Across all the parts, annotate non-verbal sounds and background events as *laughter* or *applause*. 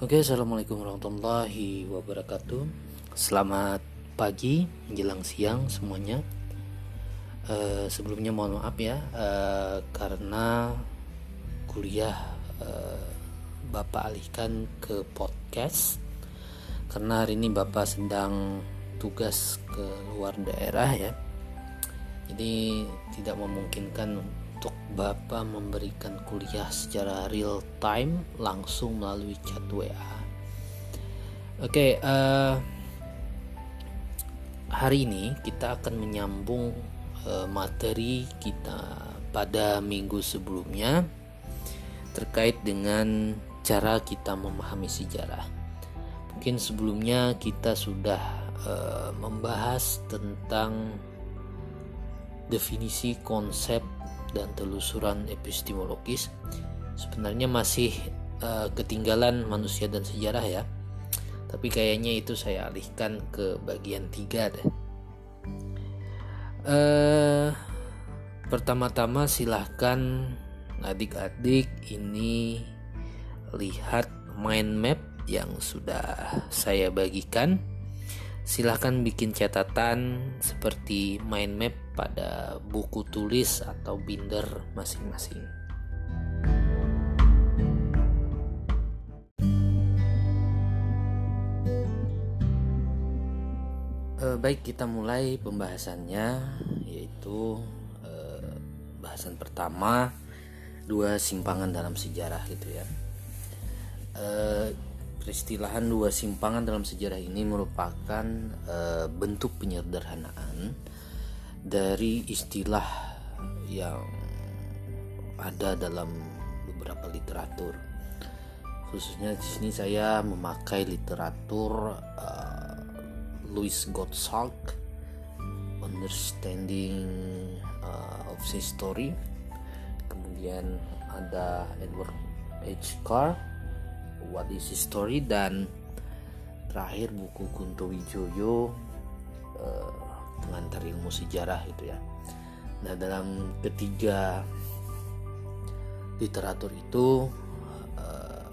Oke, assalamualaikum warahmatullahi wabarakatuh. Selamat pagi, menjelang siang semuanya. Uh, sebelumnya mohon maaf ya, uh, karena kuliah uh, bapak alihkan ke podcast. Karena hari ini bapak sedang tugas ke luar daerah ya. Jadi tidak memungkinkan untuk Bapak memberikan kuliah secara real time langsung melalui chat WA. Oke, okay, uh, eh, hari ini kita akan menyambung uh, materi kita pada minggu sebelumnya terkait dengan cara kita memahami sejarah. Mungkin sebelumnya kita sudah uh, membahas tentang definisi konsep dan telusuran epistemologis sebenarnya masih uh, ketinggalan manusia dan sejarah ya. Tapi kayaknya itu saya alihkan ke bagian tiga deh. Uh, pertama-tama silahkan adik-adik ini lihat mind map yang sudah saya bagikan silahkan bikin catatan seperti mind map pada buku tulis atau binder masing-masing. E, baik kita mulai pembahasannya yaitu e, bahasan pertama dua simpangan dalam sejarah gitu ya. E, Peristilahan dua simpangan dalam sejarah ini merupakan e, bentuk penyederhanaan dari istilah yang ada dalam beberapa literatur. Khususnya di sini saya memakai literatur uh, Louis Gottschalk Understanding uh, of History. Kemudian ada Edward H. Carr What is History dan terakhir buku Kunto Wijoyo uh, pengantar ilmu sejarah itu ya. Nah dalam ketiga literatur itu uh,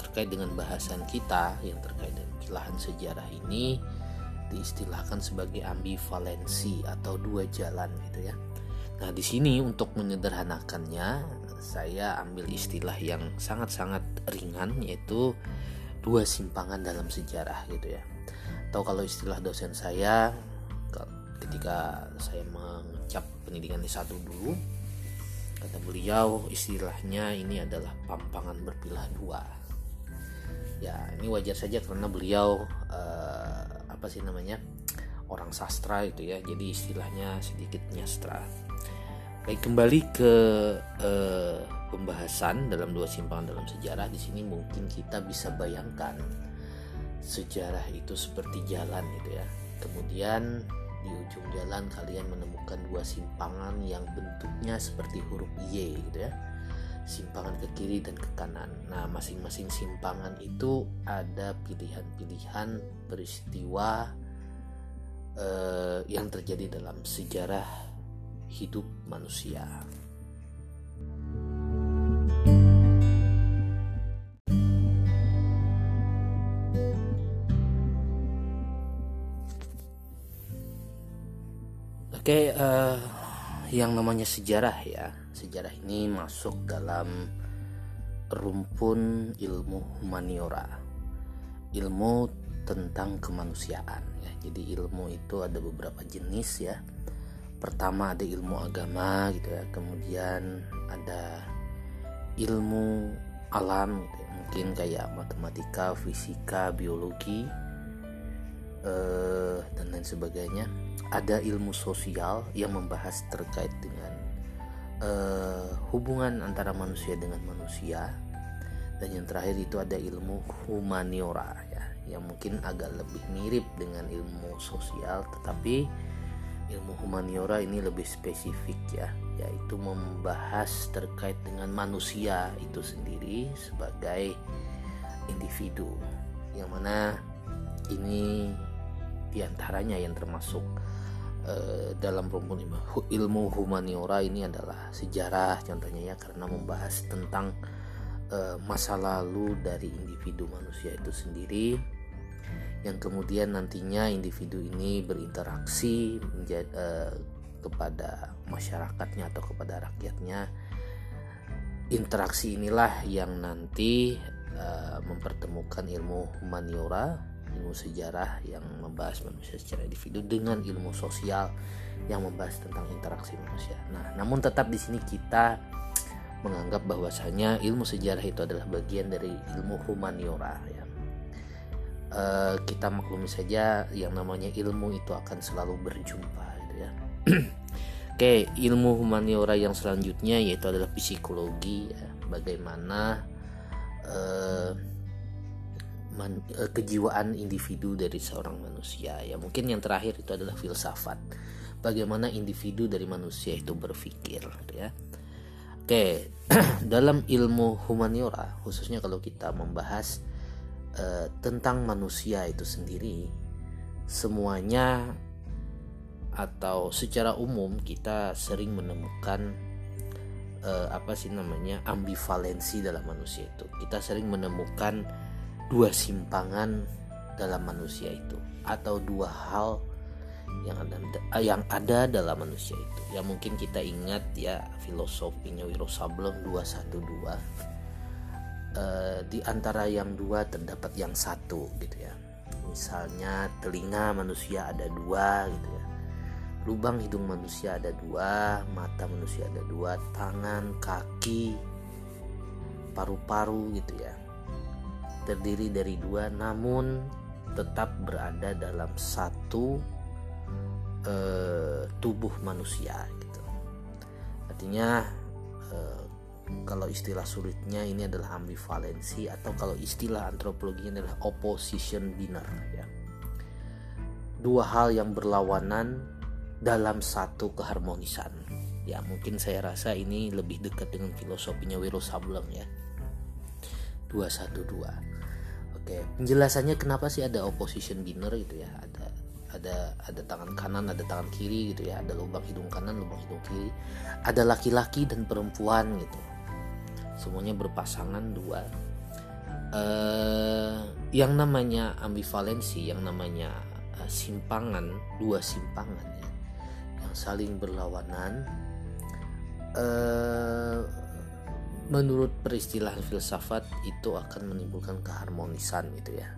terkait dengan bahasan kita yang terkait dengan kilahan sejarah ini diistilahkan sebagai ambivalensi atau dua jalan gitu ya. Nah di sini untuk menyederhanakannya saya ambil istilah yang sangat-sangat ringan yaitu dua simpangan dalam sejarah gitu ya. Atau kalau istilah dosen saya ketika saya mengecap pendidikan di satu dulu kata beliau istilahnya ini adalah pampangan berpilah dua. Ya ini wajar saja karena beliau uh, apa sih namanya orang sastra itu ya jadi istilahnya sedikit nyastra Baik kembali ke uh, pembahasan dalam dua simpangan dalam sejarah di sini mungkin kita bisa bayangkan sejarah itu seperti jalan gitu ya. Kemudian di ujung jalan kalian menemukan dua simpangan yang bentuknya seperti huruf Y gitu ya. Simpangan ke kiri dan ke kanan. Nah, masing-masing simpangan itu ada pilihan-pilihan peristiwa uh, yang terjadi dalam sejarah hidup manusia. Oke, uh, yang namanya sejarah ya, sejarah ini masuk dalam rumpun ilmu humaniora, ilmu tentang kemanusiaan ya. Jadi ilmu itu ada beberapa jenis ya pertama ada ilmu agama gitu ya. Kemudian ada ilmu alam gitu ya. mungkin kayak matematika fisika biologi eh, dan lain sebagainya. Ada ilmu sosial yang membahas terkait dengan eh, hubungan antara manusia dengan manusia. Dan yang terakhir itu ada ilmu humaniora ya yang mungkin agak lebih mirip dengan ilmu sosial tetapi ilmu humaniora ini lebih spesifik ya yaitu membahas terkait dengan manusia itu sendiri sebagai individu. Yang mana ini di antaranya yang termasuk uh, dalam rumpun ilmu humaniora ini adalah sejarah contohnya ya karena membahas tentang uh, masa lalu dari individu manusia itu sendiri yang kemudian nantinya individu ini berinteraksi menjadi, uh, kepada masyarakatnya atau kepada rakyatnya interaksi inilah yang nanti uh, mempertemukan ilmu humaniora ilmu sejarah yang membahas manusia secara individu dengan ilmu sosial yang membahas tentang interaksi manusia. Nah, namun tetap di sini kita menganggap bahwasanya ilmu sejarah itu adalah bagian dari ilmu humaniora ya. E, kita maklumi saja yang namanya ilmu itu akan selalu berjumpa gitu ya. *clears throat* Oke, ilmu humaniora yang selanjutnya yaitu adalah psikologi ya. Bagaimana e, man, e, kejiwaan individu dari seorang manusia ya. Mungkin yang terakhir itu adalah filsafat. Bagaimana individu dari manusia itu berpikir gitu ya Oke, *clears throat* dalam ilmu humaniora, khususnya kalau kita membahas uh, tentang manusia itu sendiri, semuanya atau secara umum kita sering menemukan uh, apa sih namanya ambivalensi dalam manusia itu. Kita sering menemukan dua simpangan dalam manusia itu atau dua hal yang ada yang ada dalam manusia itu ya mungkin kita ingat ya filosofinya Wiro Sableng 212 uh, di antara yang dua terdapat yang satu gitu ya. Misalnya telinga manusia ada dua gitu ya. Lubang hidung manusia ada dua mata manusia ada dua tangan kaki paru-paru gitu ya. Terdiri dari dua namun tetap berada dalam satu uh, tubuh manusia gitu. Artinya uh, kalau istilah sulitnya ini adalah ambivalensi atau kalau istilah antropologinya adalah opposition binner ya. Dua hal yang berlawanan dalam satu keharmonisan. Ya, mungkin saya rasa ini lebih dekat dengan filosofinya Wiro Sableng ya. 212. Oke, penjelasannya kenapa sih ada opposition binner itu ya? Ada ada ada tangan kanan ada tangan kiri gitu ya ada lubang hidung kanan lubang hidung kiri ada laki-laki dan perempuan gitu semuanya berpasangan dua. Uh, yang namanya ambivalensi yang namanya uh, simpangan dua simpangan ya yang saling berlawanan. Uh, menurut peristilahan filsafat itu akan menimbulkan keharmonisan gitu ya.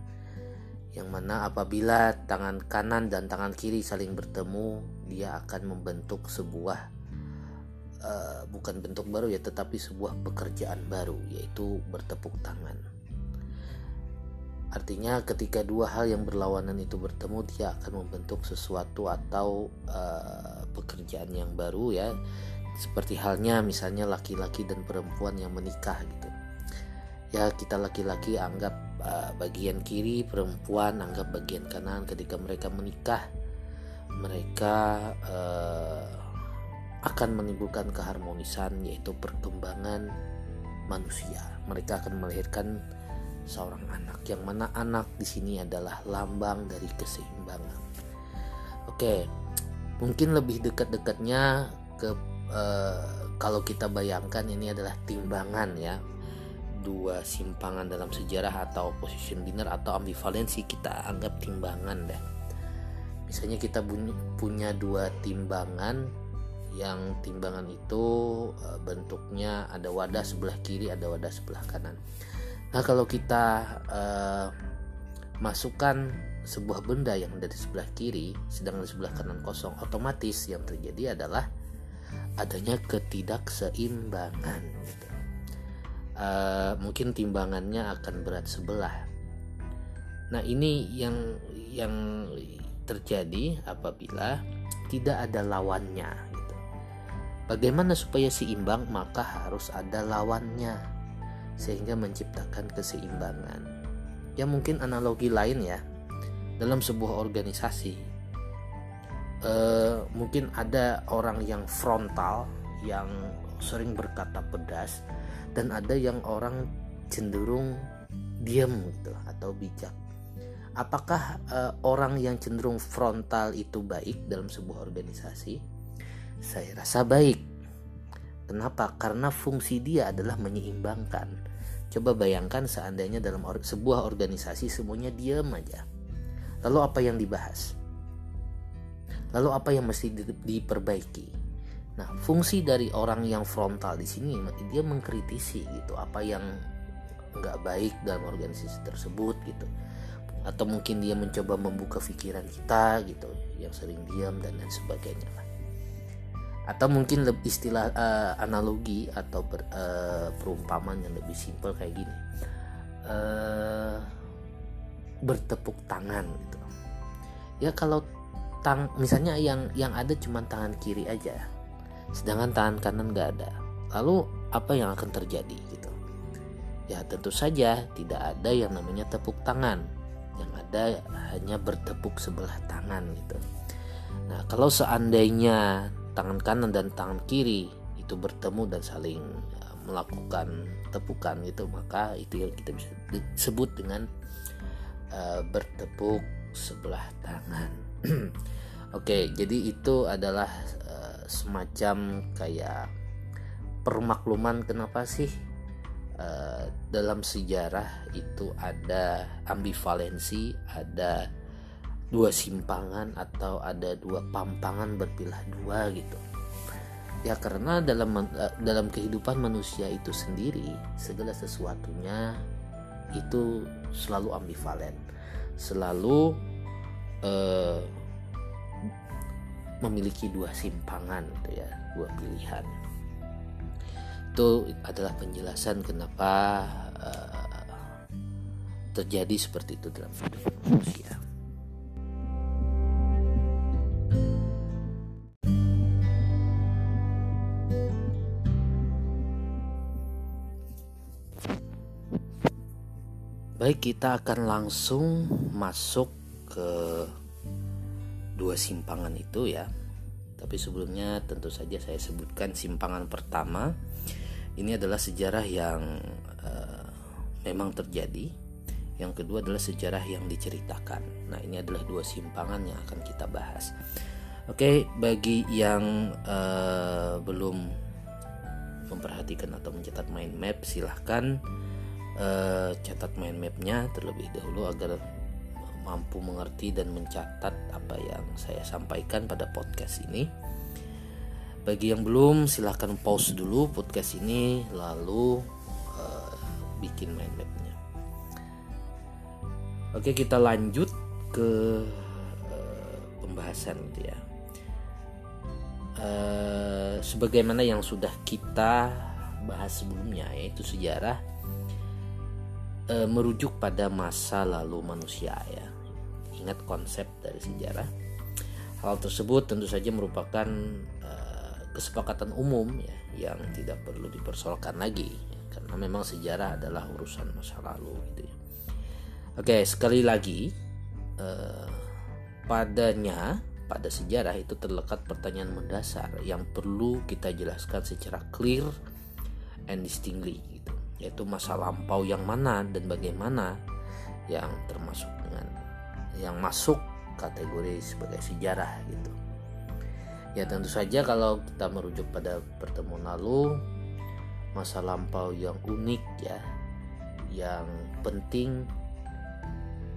Yang mana apabila tangan kanan dan tangan kiri saling bertemu dia akan membentuk sebuah uh, bukan bentuk baru ya tetapi sebuah pekerjaan baru yaitu bertepuk tangan. Artinya ketika dua hal yang berlawanan itu bertemu dia akan membentuk sesuatu atau uh, pekerjaan yang baru ya. Seperti halnya misalnya laki-laki dan perempuan yang menikah gitu. Ya kita laki-laki anggap uh, bagian kiri perempuan anggap bagian kanan. Ketika mereka menikah mereka uh, akan menimbulkan keharmonisan yaitu perkembangan manusia. Mereka akan melahirkan seorang anak yang mana anak di sini adalah lambang dari keseimbangan. Oke mungkin lebih dekat-dekatnya ke uh, kalau kita bayangkan ini adalah timbangan ya. Dua simpangan dalam sejarah atau position binner atau ambivalensi kita anggap timbangan deh. Misalnya kita punya dua timbangan yang timbangan itu eh, bentuknya ada wadah sebelah kiri ada wadah sebelah kanan nah kalau kita uh, masukkan sebuah benda yang ada di sebelah kiri sedangkan sebelah kanan kosong otomatis yang terjadi adalah adanya ketidakseimbangan uh, mungkin timbangannya akan berat sebelah. Nah, ini yang yang terjadi apabila tidak ada lawannya. Bagaimana supaya seimbang? Maka harus ada lawannya sehingga menciptakan keseimbangan. Ya mungkin analogi lain ya. Dalam sebuah organisasi uh, mungkin ada orang yang frontal yang sering berkata pedas dan ada yang orang cenderung diam gitu atau bijak. Apakah uh, orang yang cenderung frontal itu baik dalam sebuah organisasi? Saya rasa baik. Kenapa? Karena fungsi dia adalah menyeimbangkan. Coba bayangkan seandainya dalam or sebuah organisasi semuanya diam aja. Lalu apa yang dibahas? Lalu apa yang mesti di diperbaiki? Nah, fungsi dari orang yang frontal di sini dia mengkritisi gitu apa yang nggak baik dalam organisasi tersebut gitu atau mungkin dia mencoba membuka pikiran kita gitu yang sering diam dan lain sebagainya lah atau mungkin lebih istilah uh, analogi atau ber, uh, perumpamaan yang lebih simpel kayak gini. Uh, bertepuk tangan gitu. Ya kalau tang misalnya yang yang ada cuma tangan kiri aja sedangkan tangan kanan nggak ada. Lalu apa yang akan terjadi gitu? Ya tentu saja tidak ada yang namanya tepuk tangan. Yang ada hanya bertepuk sebelah tangan gitu. Nah kalau seandainya tangan kanan dan tangan kiri itu bertemu dan saling e, melakukan tepukan gitu maka itu yang kita bisa disebut dengan uh, bertepuk sebelah tangan. *clears throat* Oke jadi itu adalah uh, semacam kayak permakluman kenapa sih uh, dalam sejarah itu ada ambivalensi ada dua simpangan atau ada dua pampangan berpilah dua gitu. Ya karena dalam eh, dalam kehidupan manusia itu sendiri segala sesuatunya itu selalu ambivalen selalu eh, memiliki dua simpangan gitu ya dua pilihan. Itu adalah penjelasan kenapa eh, terjadi seperti itu dalam hidup manusia Baik, kita akan langsung masuk ke dua simpangan itu ya. Tapi sebelumnya tentu saja saya sebutkan simpangan pertama. Ini adalah sejarah yang uh, memang terjadi. Yang kedua adalah sejarah yang diceritakan. Nah, ini adalah dua simpangan yang akan kita bahas. Oke, bagi yang uh, belum memperhatikan atau mencatat mind map, silahkan uh, catat mind mapnya terlebih dahulu agar mampu mengerti dan mencatat apa yang saya sampaikan pada podcast ini. Bagi yang belum, silahkan pause dulu podcast ini, lalu uh, bikin mind mapnya. Oke, kita lanjut ke uh, pembahasan gitu ya. Uh, sebagaimana yang sudah kita bahas sebelumnya, yaitu sejarah e, merujuk pada masa lalu manusia ya. Ingat konsep dari sejarah. Hal tersebut tentu saja merupakan e, kesepakatan umum ya yang tidak perlu dipersoalkan lagi ya, karena memang sejarah adalah urusan masa lalu gitu ya. Oke, sekali lagi e, padanya pada sejarah itu terlekat pertanyaan mendasar yang perlu kita jelaskan secara clear and distinctly yaitu masa lampau yang mana dan bagaimana yang termasuk dengan yang masuk kategori sebagai sejarah gitu. Ya tentu saja kalau kita merujuk pada pertemuan lalu masa lampau yang unik ya, yang penting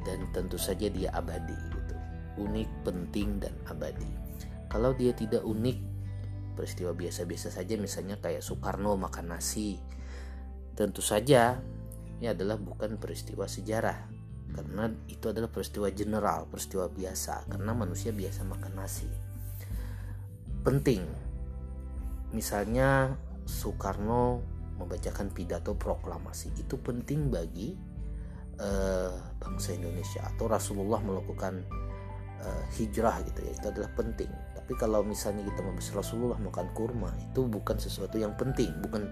dan tentu saja dia abadi gitu. Unik, penting dan abadi. Kalau dia tidak unik, peristiwa biasa-biasa saja misalnya kayak Soekarno makan nasi, Tentu saja ini adalah bukan peristiwa sejarah karena itu adalah peristiwa general, peristiwa biasa karena manusia biasa makan nasi. Penting. Misalnya Soekarno membacakan pidato proklamasi itu penting bagi uh, bangsa Indonesia atau Rasulullah melakukan uh, hijrah gitu ya itu adalah penting tapi kalau misalnya kita membahas Rasulullah makan kurma itu bukan sesuatu yang penting bukan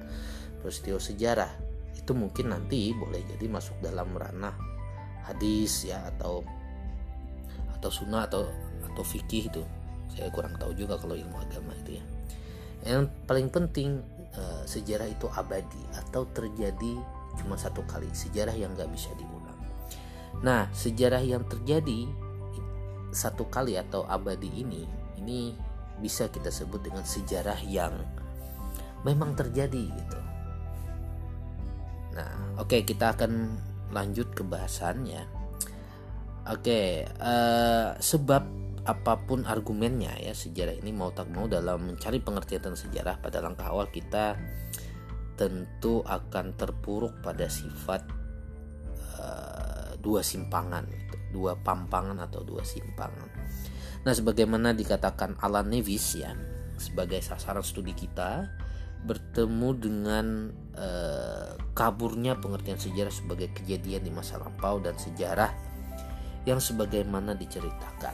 peristiwa sejarah. Itu mungkin nanti boleh jadi masuk dalam ranah hadis ya atau atau sunnah atau atau fikih itu. Saya kurang tahu juga kalau ilmu agama itu ya. Yang paling penting eh, sejarah itu abadi atau terjadi cuma satu kali. Sejarah yang nggak bisa diulang. Nah sejarah yang terjadi satu kali atau abadi ini ini bisa kita sebut dengan sejarah yang memang terjadi gitu Oke, kita akan lanjut ke bahasannya. Oke, uh, sebab apa pun argumennya ya sejarah ini mau tak mau dalam mencari pengertian tentang sejarah pada langkah awal kita tentu akan terpuruk pada sifat uh, dua simpangan, dua pampangan atau dua simpangan. Nah, sebagaimana dikatakan Alan Nevis ya sebagai sasaran studi kita bertemu dengan uh, kaburnya pengertian sejarah sebagai kejadian di masa lampau dan sejarah yang sebagaimana diceritakan.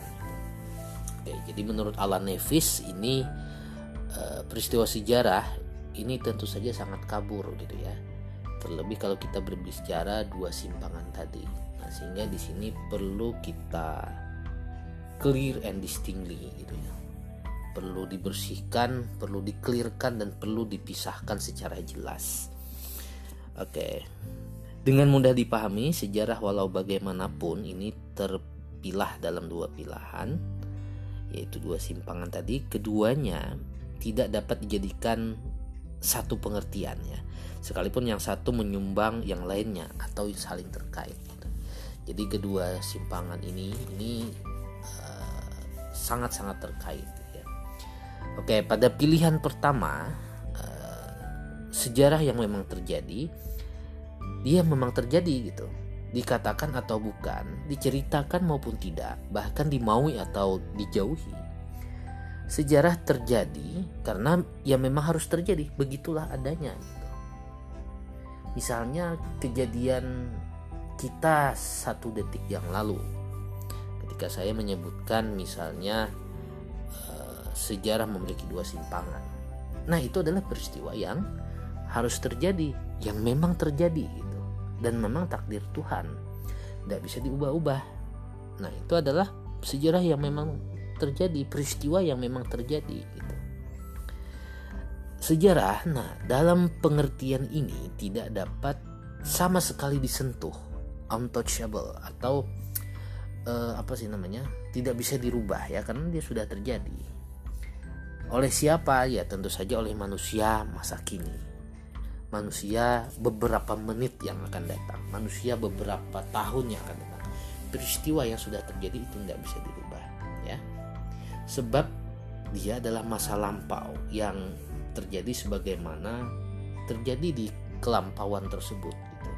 Oke, jadi menurut Alan Nevis ini uh, peristiwa sejarah ini tentu saja sangat kabur gitu ya. Terlebih kalau kita berbicara dua simpangan tadi. Nah, sehingga di sini perlu kita clear and distinctly gitu ya. Perlu dibersihkan, perlu dikelirkan dan perlu dipisahkan secara jelas. Oke. Dengan mudah dipahami, sejarah walau bagaimanapun ini terpilah dalam dua pilihan, yaitu dua simpangan tadi. Keduanya tidak dapat dijadikan satu pengertian ya sekalipun yang satu menyumbang yang lainnya atau saling terkait jadi kedua simpangan ini ini uh, sangat-sangat terkait ya. oke pada pilihan pertama uh, sejarah yang memang terjadi dia memang terjadi gitu. Dikatakan atau bukan diceritakan maupun tidak bahkan dimaui atau dijauhi. Sejarah terjadi karena ya memang harus terjadi begitulah adanya gitu. misalnya kejadian kita satu detik yang lalu ketika saya menyebutkan misalnya uh, sejarah memiliki dua simpangan. Nah itu adalah peristiwa yang harus terjadi yang memang terjadi gitu dan memang takdir Tuhan tidak bisa diubah-ubah nah itu adalah sejarah yang memang terjadi peristiwa yang memang terjadi gitu. Sejarah, nah dalam pengertian ini tidak dapat sama sekali disentuh, untouchable atau uh, apa sih namanya, tidak bisa dirubah ya karena dia sudah terjadi. Oleh siapa? Ya tentu saja oleh manusia masa kini. Manusia beberapa menit yang akan datang, manusia beberapa tahun yang akan datang. Peristiwa yang sudah terjadi itu tidak bisa dirubah, ya sebab dia adalah masa lampau yang terjadi sebagaimana terjadi di kelampauan tersebut gitu.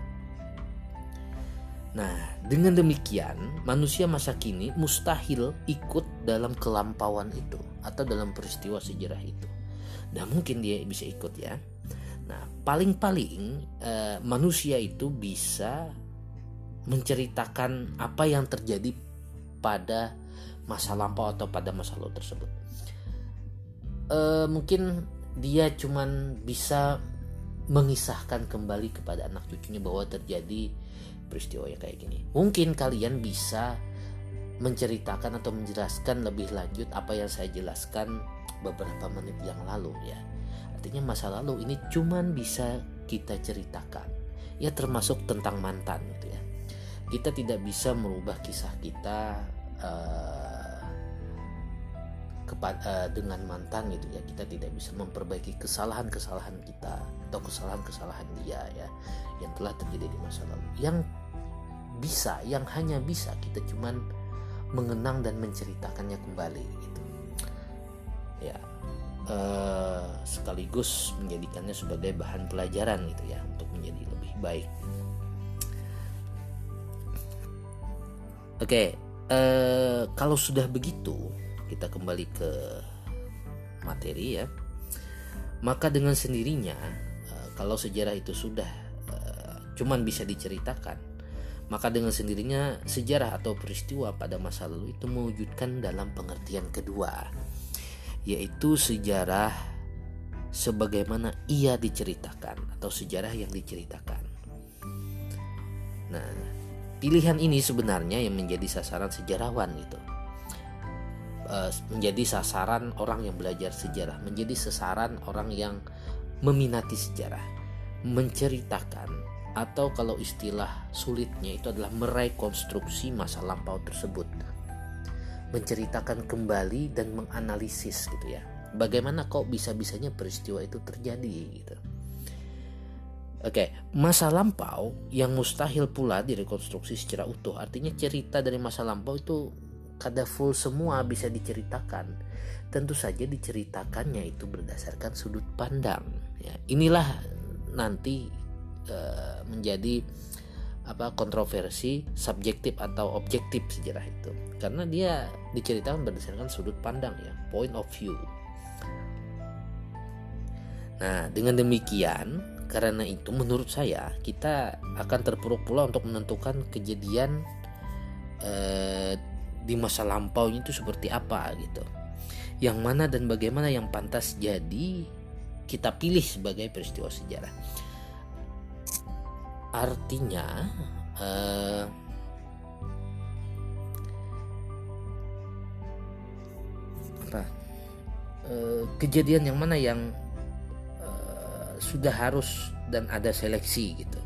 Nah, dengan demikian manusia masa kini mustahil ikut dalam kelampauan itu atau dalam peristiwa sejarah itu. Dan mungkin dia bisa ikut ya. Nah, paling-paling eh, manusia itu bisa menceritakan apa yang terjadi pada masa lampau atau pada masa lalu tersebut. E, mungkin dia cuman bisa mengisahkan kembali kepada anak cucunya bahwa terjadi peristiwa yang kayak gini. Mungkin kalian bisa menceritakan atau menjelaskan lebih lanjut apa yang saya jelaskan beberapa menit yang lalu ya. Artinya masa lalu ini cuman bisa kita ceritakan. Ya termasuk tentang mantan gitu ya. Kita tidak bisa merubah kisah kita uh, dengan mantan gitu ya kita tidak bisa memperbaiki kesalahan-kesalahan kita atau kesalahan-kesalahan dia ya yang telah terjadi di masa lalu yang bisa yang hanya bisa kita cuman mengenang dan menceritakannya kembali gitu ya uh, sekaligus menjadikannya sebagai bahan pelajaran gitu ya untuk menjadi lebih baik. Oke okay, eh, kalau sudah begitu kita kembali ke materi ya. Maka dengan sendirinya eh, kalau sejarah itu sudah eh, cuman bisa diceritakan maka dengan sendirinya sejarah atau peristiwa pada masa lalu itu mewujudkan dalam pengertian kedua yaitu sejarah sebagaimana ia diceritakan atau sejarah yang diceritakan nah pilihan ini sebenarnya yang menjadi sasaran sejarawan itu uh, menjadi sasaran orang yang belajar sejarah, menjadi sasaran orang yang meminati sejarah, menceritakan atau kalau istilah sulitnya itu adalah merekonstruksi masa lampau tersebut. Menceritakan kembali dan menganalisis gitu ya. Bagaimana kok bisa-bisanya peristiwa itu terjadi gitu. Oke, masa lampau yang mustahil pula direkonstruksi secara utuh. Artinya cerita dari masa lampau itu kada full semua bisa diceritakan. Tentu saja diceritakannya itu berdasarkan sudut pandang. Ya, inilah nanti uh, menjadi apa kontroversi subjektif atau objektif sejarah itu karena dia diceritakan berdasarkan sudut pandang ya point of view nah dengan demikian karena itu menurut saya kita akan terpuruk pula untuk menentukan kejadian eh, di masa lampau itu seperti apa gitu. Yang mana dan bagaimana yang pantas jadi kita pilih sebagai peristiwa sejarah. Artinya eh, apa? Eh, kejadian yang mana yang sudah harus dan ada seleksi gitu.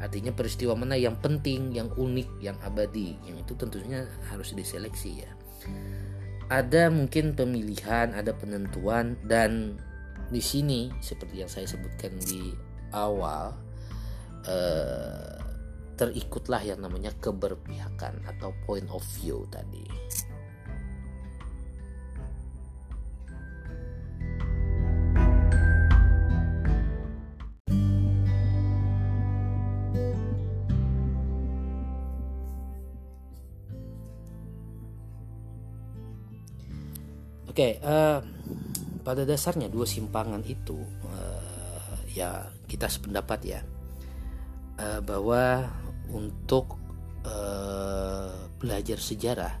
Artinya peristiwa mana yang penting, yang unik, yang abadi, yang itu tentunya harus diseleksi ya. Ada mungkin pemilihan, ada penentuan dan di sini seperti yang saya sebutkan di awal eh, terikutlah yang namanya keberpihakan atau point of view tadi. Oke, okay, uh, eh, pada dasarnya dua simpangan itu uh, ya kita sependapat ya uh, bahwa untuk uh, belajar sejarah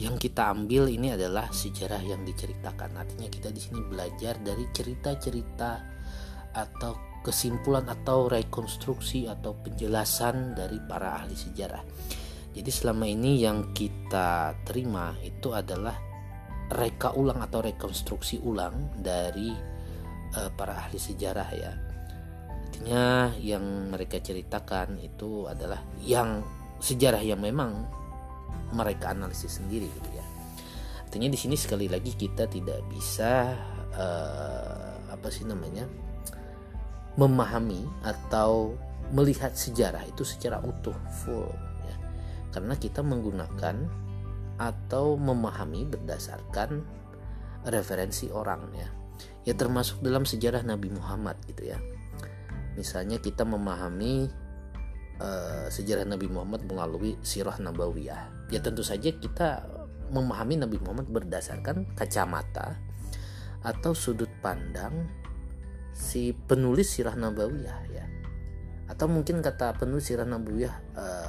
yang kita ambil ini adalah sejarah yang diceritakan. Artinya kita di sini belajar dari cerita-cerita atau kesimpulan atau rekonstruksi atau penjelasan dari para ahli sejarah. Jadi selama ini yang kita terima itu adalah reka ulang atau rekonstruksi ulang dari uh, para ahli sejarah ya. Yang mereka ceritakan itu adalah yang sejarah yang memang mereka analisis sendiri gitu ya. Artinya di sini sekali lagi kita tidak bisa uh, apa sih namanya memahami atau melihat sejarah itu secara utuh full ya. Karena kita menggunakan atau memahami berdasarkan referensi orang ya ya termasuk dalam sejarah Nabi Muhammad gitu ya misalnya kita memahami uh, sejarah Nabi Muhammad melalui sirah nabawiyah. Ya tentu saja kita memahami Nabi Muhammad berdasarkan kacamata atau sudut pandang si penulis sirah nabawiyah ya. Atau mungkin kata penulis sirah nabawiyah uh,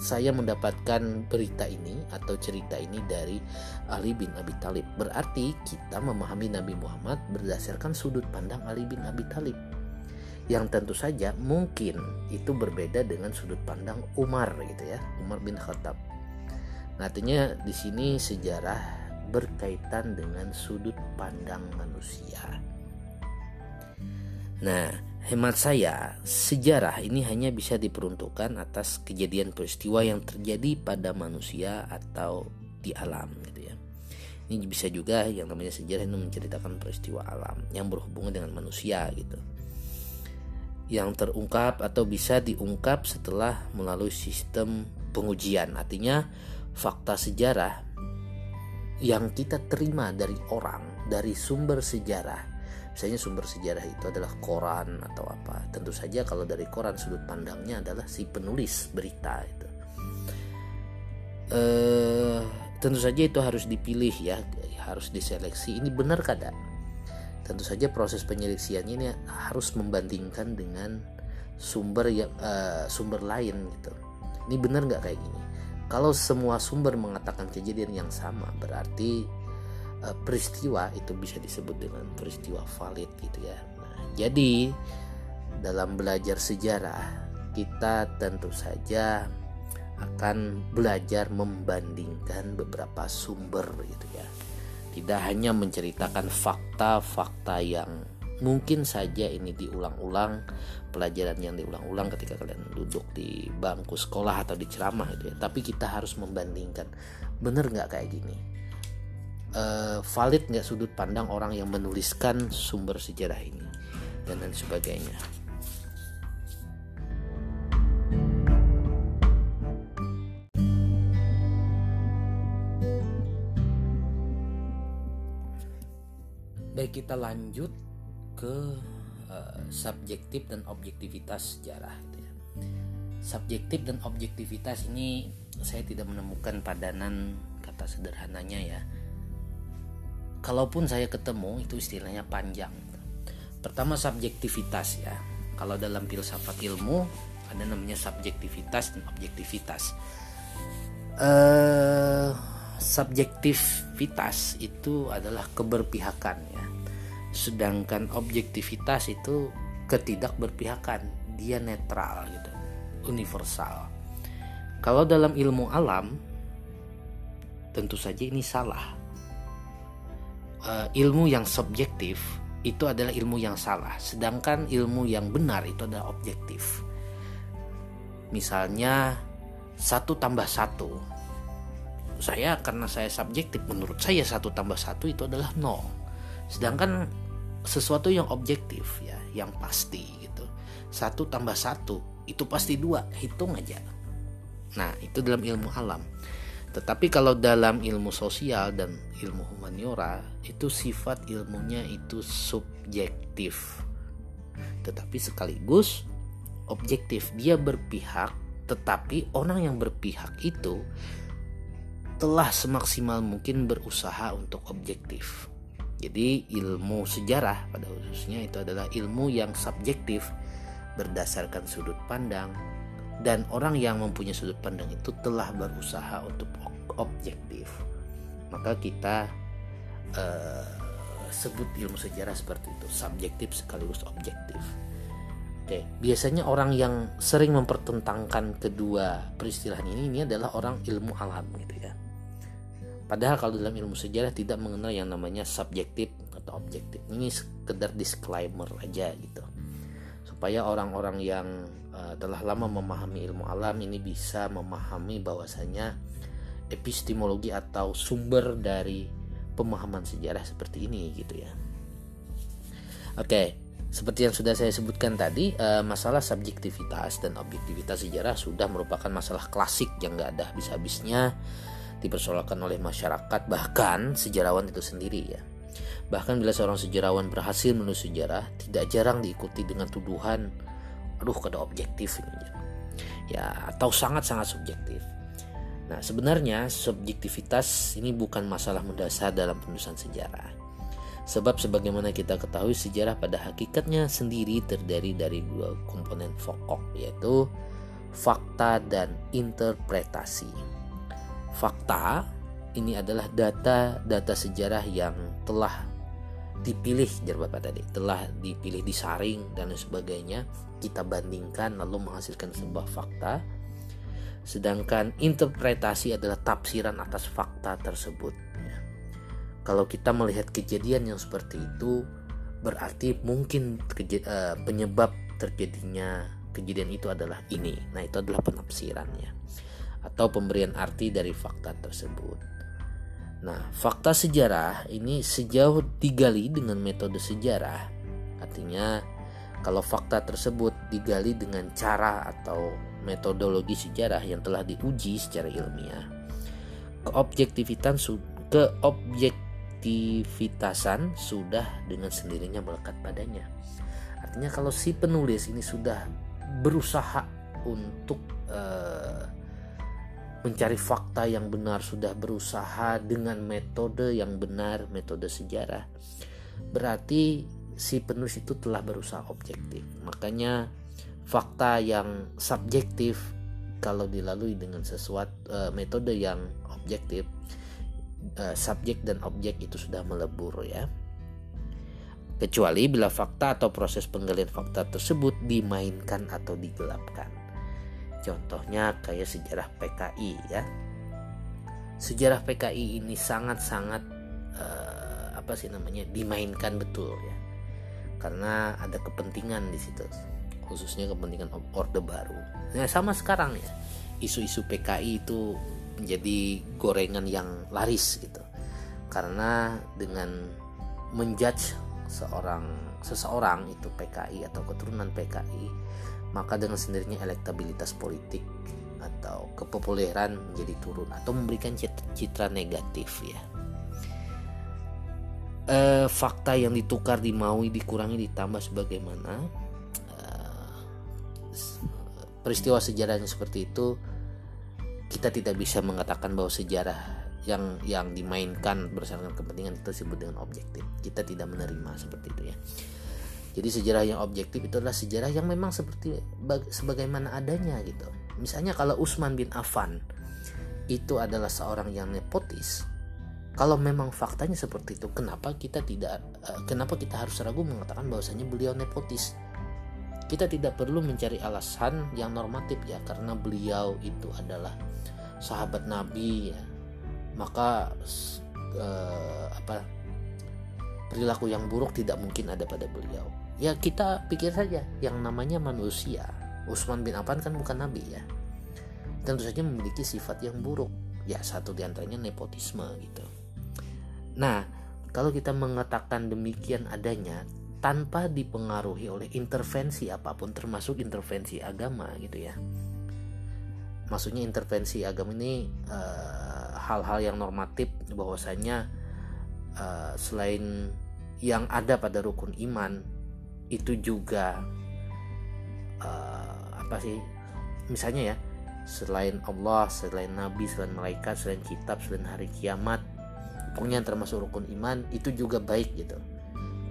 saya mendapatkan berita ini atau cerita ini dari Ali bin Abi Thalib. Berarti kita memahami Nabi Muhammad berdasarkan sudut pandang Ali bin Abi Thalib. Yang tentu saja mungkin itu berbeda dengan sudut pandang Umar gitu ya, Umar bin Khattab. Nah, artinya di sini sejarah berkaitan dengan sudut pandang manusia. Nah, Hemat saya, sejarah ini hanya bisa diperuntukkan atas kejadian peristiwa yang terjadi pada manusia atau di alam gitu ya. Ini bisa juga yang namanya sejarah itu menceritakan peristiwa alam yang berhubungan dengan manusia gitu. Yang terungkap atau bisa diungkap setelah melalui sistem pengujian. Artinya fakta sejarah yang kita terima dari orang, dari sumber sejarah misalnya sumber sejarah itu adalah koran atau apa. Tentu saja kalau dari koran sudut pandangnya adalah si penulis berita itu. Eh, tentu saja itu harus dipilih ya harus diseleksi. Ini benar kada tentu saja proses penyeleksiannya ini harus membandingkan dengan sumber yang uh, sumber lain gitu. Ini benar nggak kayak gini? Kalau semua sumber mengatakan kejadian yang sama berarti uh, peristiwa itu bisa disebut dengan peristiwa valid gitu ya. Nah, jadi dalam belajar sejarah kita tentu saja akan belajar membandingkan beberapa sumber gitu ya. Tidak hanya menceritakan fakta-fakta yang mungkin saja ini diulang-ulang pelajaran yang diulang-ulang ketika kalian duduk di bangku sekolah atau di ceramah gitu ya. Tapi kita harus membandingkan bener nggak kayak gini uh, valid nggak sudut pandang orang yang menuliskan sumber sejarah ini dan lain sebagainya. Baik kita lanjut ke uh, subjektif dan objektivitas sejarah. Gitu ya. Subjektif dan objektivitas ini saya tidak menemukan padanan kata sederhananya ya. Kalaupun saya ketemu itu istilahnya panjang. Pertama subjektivitas ya. Kalau dalam filsafat ilmu ada namanya subjektivitas dan objektivitas. Uh, subjektivitas itu adalah keberpihakan ya. Sedangkan objektivitas itu ketidakberpihakan, dia netral gitu, universal. Kalau dalam ilmu alam tentu saja ini salah. Uh, ilmu yang subjektif itu adalah ilmu yang salah, sedangkan ilmu yang benar itu adalah objektif. Misalnya satu tambah satu, saya karena saya subjektif, menurut saya satu tambah satu itu adalah nol. Sedangkan sesuatu yang objektif ya, yang pasti gitu, satu tambah satu itu pasti dua, hitung aja Nah, itu dalam ilmu alam. Tetapi kalau dalam ilmu sosial dan ilmu humaniora itu sifat ilmunya itu subjektif. Tetapi sekaligus objektif. Dia berpihak, tetapi orang yang berpihak itu telah semaksimal mungkin berusaha untuk objektif. Jadi ilmu sejarah pada khususnya itu adalah ilmu yang subjektif berdasarkan sudut pandang, dan orang yang mempunyai sudut pandang itu telah berusaha untuk objektif. Maka kita uh, sebut ilmu sejarah seperti itu. Subjektif sekaligus objektif. Oke biasanya orang yang sering mempertentangkan kedua peristilahan ini ini adalah orang ilmu alam gitu ya. Padahal kalau dalam ilmu sejarah tidak mengenal yang namanya subjektif atau objektif. Ini sekedar disclaimer aja gitu. Supaya orang-orang yang uh, telah lama memahami ilmu alam ini bisa memahami bahwasanya epistemologi atau sumber dari pemahaman sejarah seperti ini gitu ya. Oke, seperti yang sudah saya sebutkan tadi, uh, masalah subjektivitas dan objektivitas sejarah sudah merupakan masalah klasik yang gak ada habis-habisnya dipersoalkan oleh masyarakat bahkan sejarawan itu sendiri ya. Bahkan bila seorang sejarawan berhasil menulis sejarah, tidak jarang diikuti dengan tuduhan, aduh kada objektif. Ya, atau sangat-sangat subjektif. Nah, sebenarnya subjektivitas ini bukan masalah mendasar dalam penulisan sejarah. Sebab sebagaimana kita ketahui sejarah pada hakikatnya sendiri terdiri dari dua komponen pokok yaitu fakta dan interpretasi. Fakta ini adalah data-data sejarah yang telah dipilih jar bapak tadi telah dipilih disaring dan sebagainya kita bandingkan lalu menghasilkan sebuah fakta. Sedangkan interpretasi adalah tafsiran atas fakta tersebut. Kalau kita melihat kejadian yang seperti itu berarti mungkin uh, penyebab terjadinya kejadian itu adalah ini. Nah itu adalah penafsirannya atau pemberian arti dari fakta tersebut. Nah, fakta sejarah ini sejauh digali dengan metode sejarah, artinya kalau fakta tersebut digali dengan cara atau metodologi sejarah yang telah diuji secara ilmiah, keobjektivitasan keobjektivitasan sudah dengan sendirinya melekat padanya. Artinya kalau si penulis ini sudah berusaha untuk uh, mencari fakta yang benar, sudah berusaha dengan metode yang benar, metode sejarah, berarti si penulis itu telah berusaha objektif. Makanya fakta yang subjektif kalau dilalui dengan sesuatu uh, metode yang objektif, uh, subjek dan objek itu sudah melebur ya. Kecuali bila fakta atau proses penggalian fakta tersebut dimainkan atau digelapkan. Contohnya kayak sejarah PKI ya. Sejarah PKI ini sangat-sangat uh, apa sih namanya dimainkan betul ya. Karena ada kepentingan di situ, khususnya kepentingan Orde Baru. Nah, sama sekarang ya. Isu-isu PKI itu menjadi gorengan yang laris gitu. Karena dengan menjudge seorang seseorang itu PKI atau keturunan PKI maka dengan sendirinya elektabilitas politik atau kepopuleran menjadi turun atau memberikan citra, negatif ya e, fakta yang ditukar dimaui dikurangi ditambah sebagaimana e, peristiwa yang seperti itu kita tidak bisa mengatakan bahwa sejarah yang yang dimainkan berdasarkan kepentingan itu disebut dengan objektif. Kita tidak menerima seperti itu ya. Jadi sejarah yang objektif itu adalah sejarah yang memang seperti sebagaimana adanya gitu. Misalnya kalau Utsman bin Affan itu adalah seorang yang nepotis, kalau memang faktanya seperti itu, kenapa kita tidak uh, kenapa kita harus ragu mengatakan bahwasanya beliau nepotis? Kita tidak perlu mencari alasan yang normatif ya karena beliau itu adalah sahabat Nabi ya maka uh, apa perilaku yang buruk tidak mungkin ada pada beliau. Ya kita pikir saja yang namanya manusia. Utsman bin Affan kan bukan nabi ya. Tentu saja memiliki sifat yang buruk. Ya satu di antaranya nepotisme gitu. Nah kalau kita mengatakan demikian adanya tanpa dipengaruhi oleh intervensi apa pun termasuk intervensi agama gitu ya. Maksudnya intervensi agama ini uh, hal-hal yang normatif bahwasanya uh, selain yang ada pada rukun iman itu juga uh, apa sih misalnya ya selain Allah selain Nabi selain malaikat selain kitab selain hari kiamat pokoknya termasuk rukun iman itu juga baik gitu.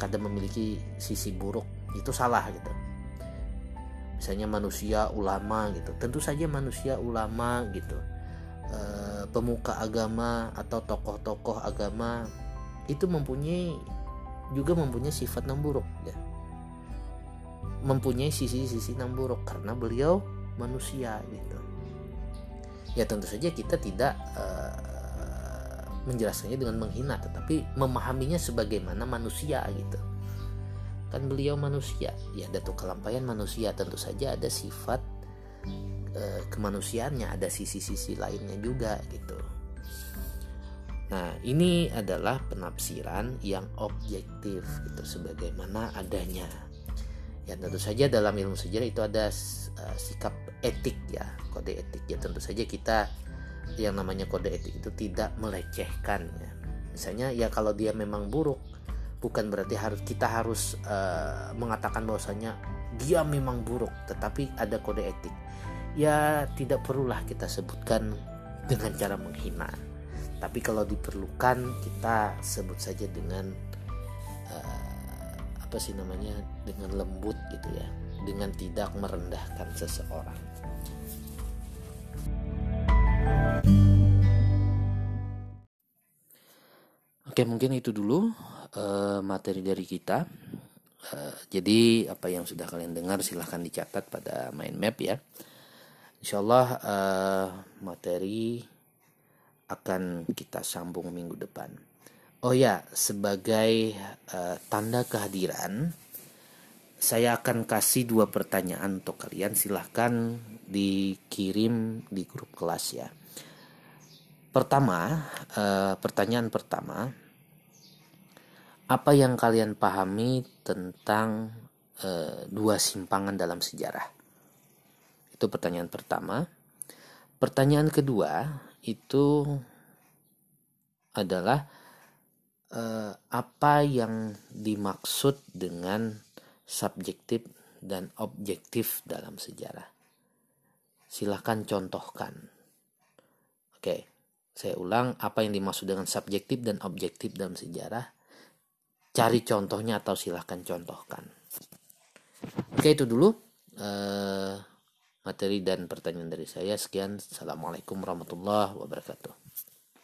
Kadang memiliki sisi buruk itu salah gitu. Misalnya manusia ulama gitu. Tentu saja manusia ulama gitu. Eh, pemuka agama atau tokoh-tokoh agama itu mempunyai juga mempunyai sifat yang buruk ya. Mempunyai sisi-sisi yang buruk karena beliau manusia gitu. Ya tentu saja kita tidak uh, menjelaskannya dengan menghina tetapi memahaminya sebagaimana manusia gitu. Kan beliau manusia. Ya datuk kelampaian manusia. Tentu saja ada sifat e, kemanusiaannya. Ada sisi-sisi lainnya juga gitu. Nah ini adalah penafsiran yang objektif gitu sebagaimana adanya. Ya tentu saja dalam ilmu sejarah itu ada uh, sikap etik ya kode etik. Ya tentu saja kita yang namanya kode etik itu tidak melecehkan ya. Misalnya ya kalau dia memang buruk bukan berarti harus kita harus uh, mengatakan bahwasanya dia memang buruk tetapi ada kode etik. Ya tidak perlulah kita sebutkan dengan cara menghina. Tapi kalau diperlukan kita sebut saja dengan uh, apa sih namanya dengan lembut gitu ya. Dengan tidak merendahkan seseorang Oke mungkin itu dulu uh, materi dari kita uh, jadi apa yang sudah kalian dengar silahkan dicatat pada mind map ya Insyaallah uh, materi akan kita sambung minggu depan. Oh ya, sebagai uh, tanda kehadiran, saya akan kasih dua pertanyaan untuk kalian. Silahkan dikirim di grup kelas ya. Pertama, uh, pertanyaan pertama, apa yang kalian pahami tentang uh, dua simpangan dalam sejarah? Itu pertanyaan pertama. Pertanyaan kedua itu adalah eh, apa yang dimaksud dengan subjektif dan objektif dalam sejarah. Silahkan contohkan. Oke, saya ulang apa yang dimaksud dengan subjektif dan objektif dalam sejarah. Cari contohnya atau silahkan contohkan. Oke, itu dulu. Uh, materi dan pertanyaan dari saya. Sekian, assalamualaikum warahmatullahi wabarakatuh.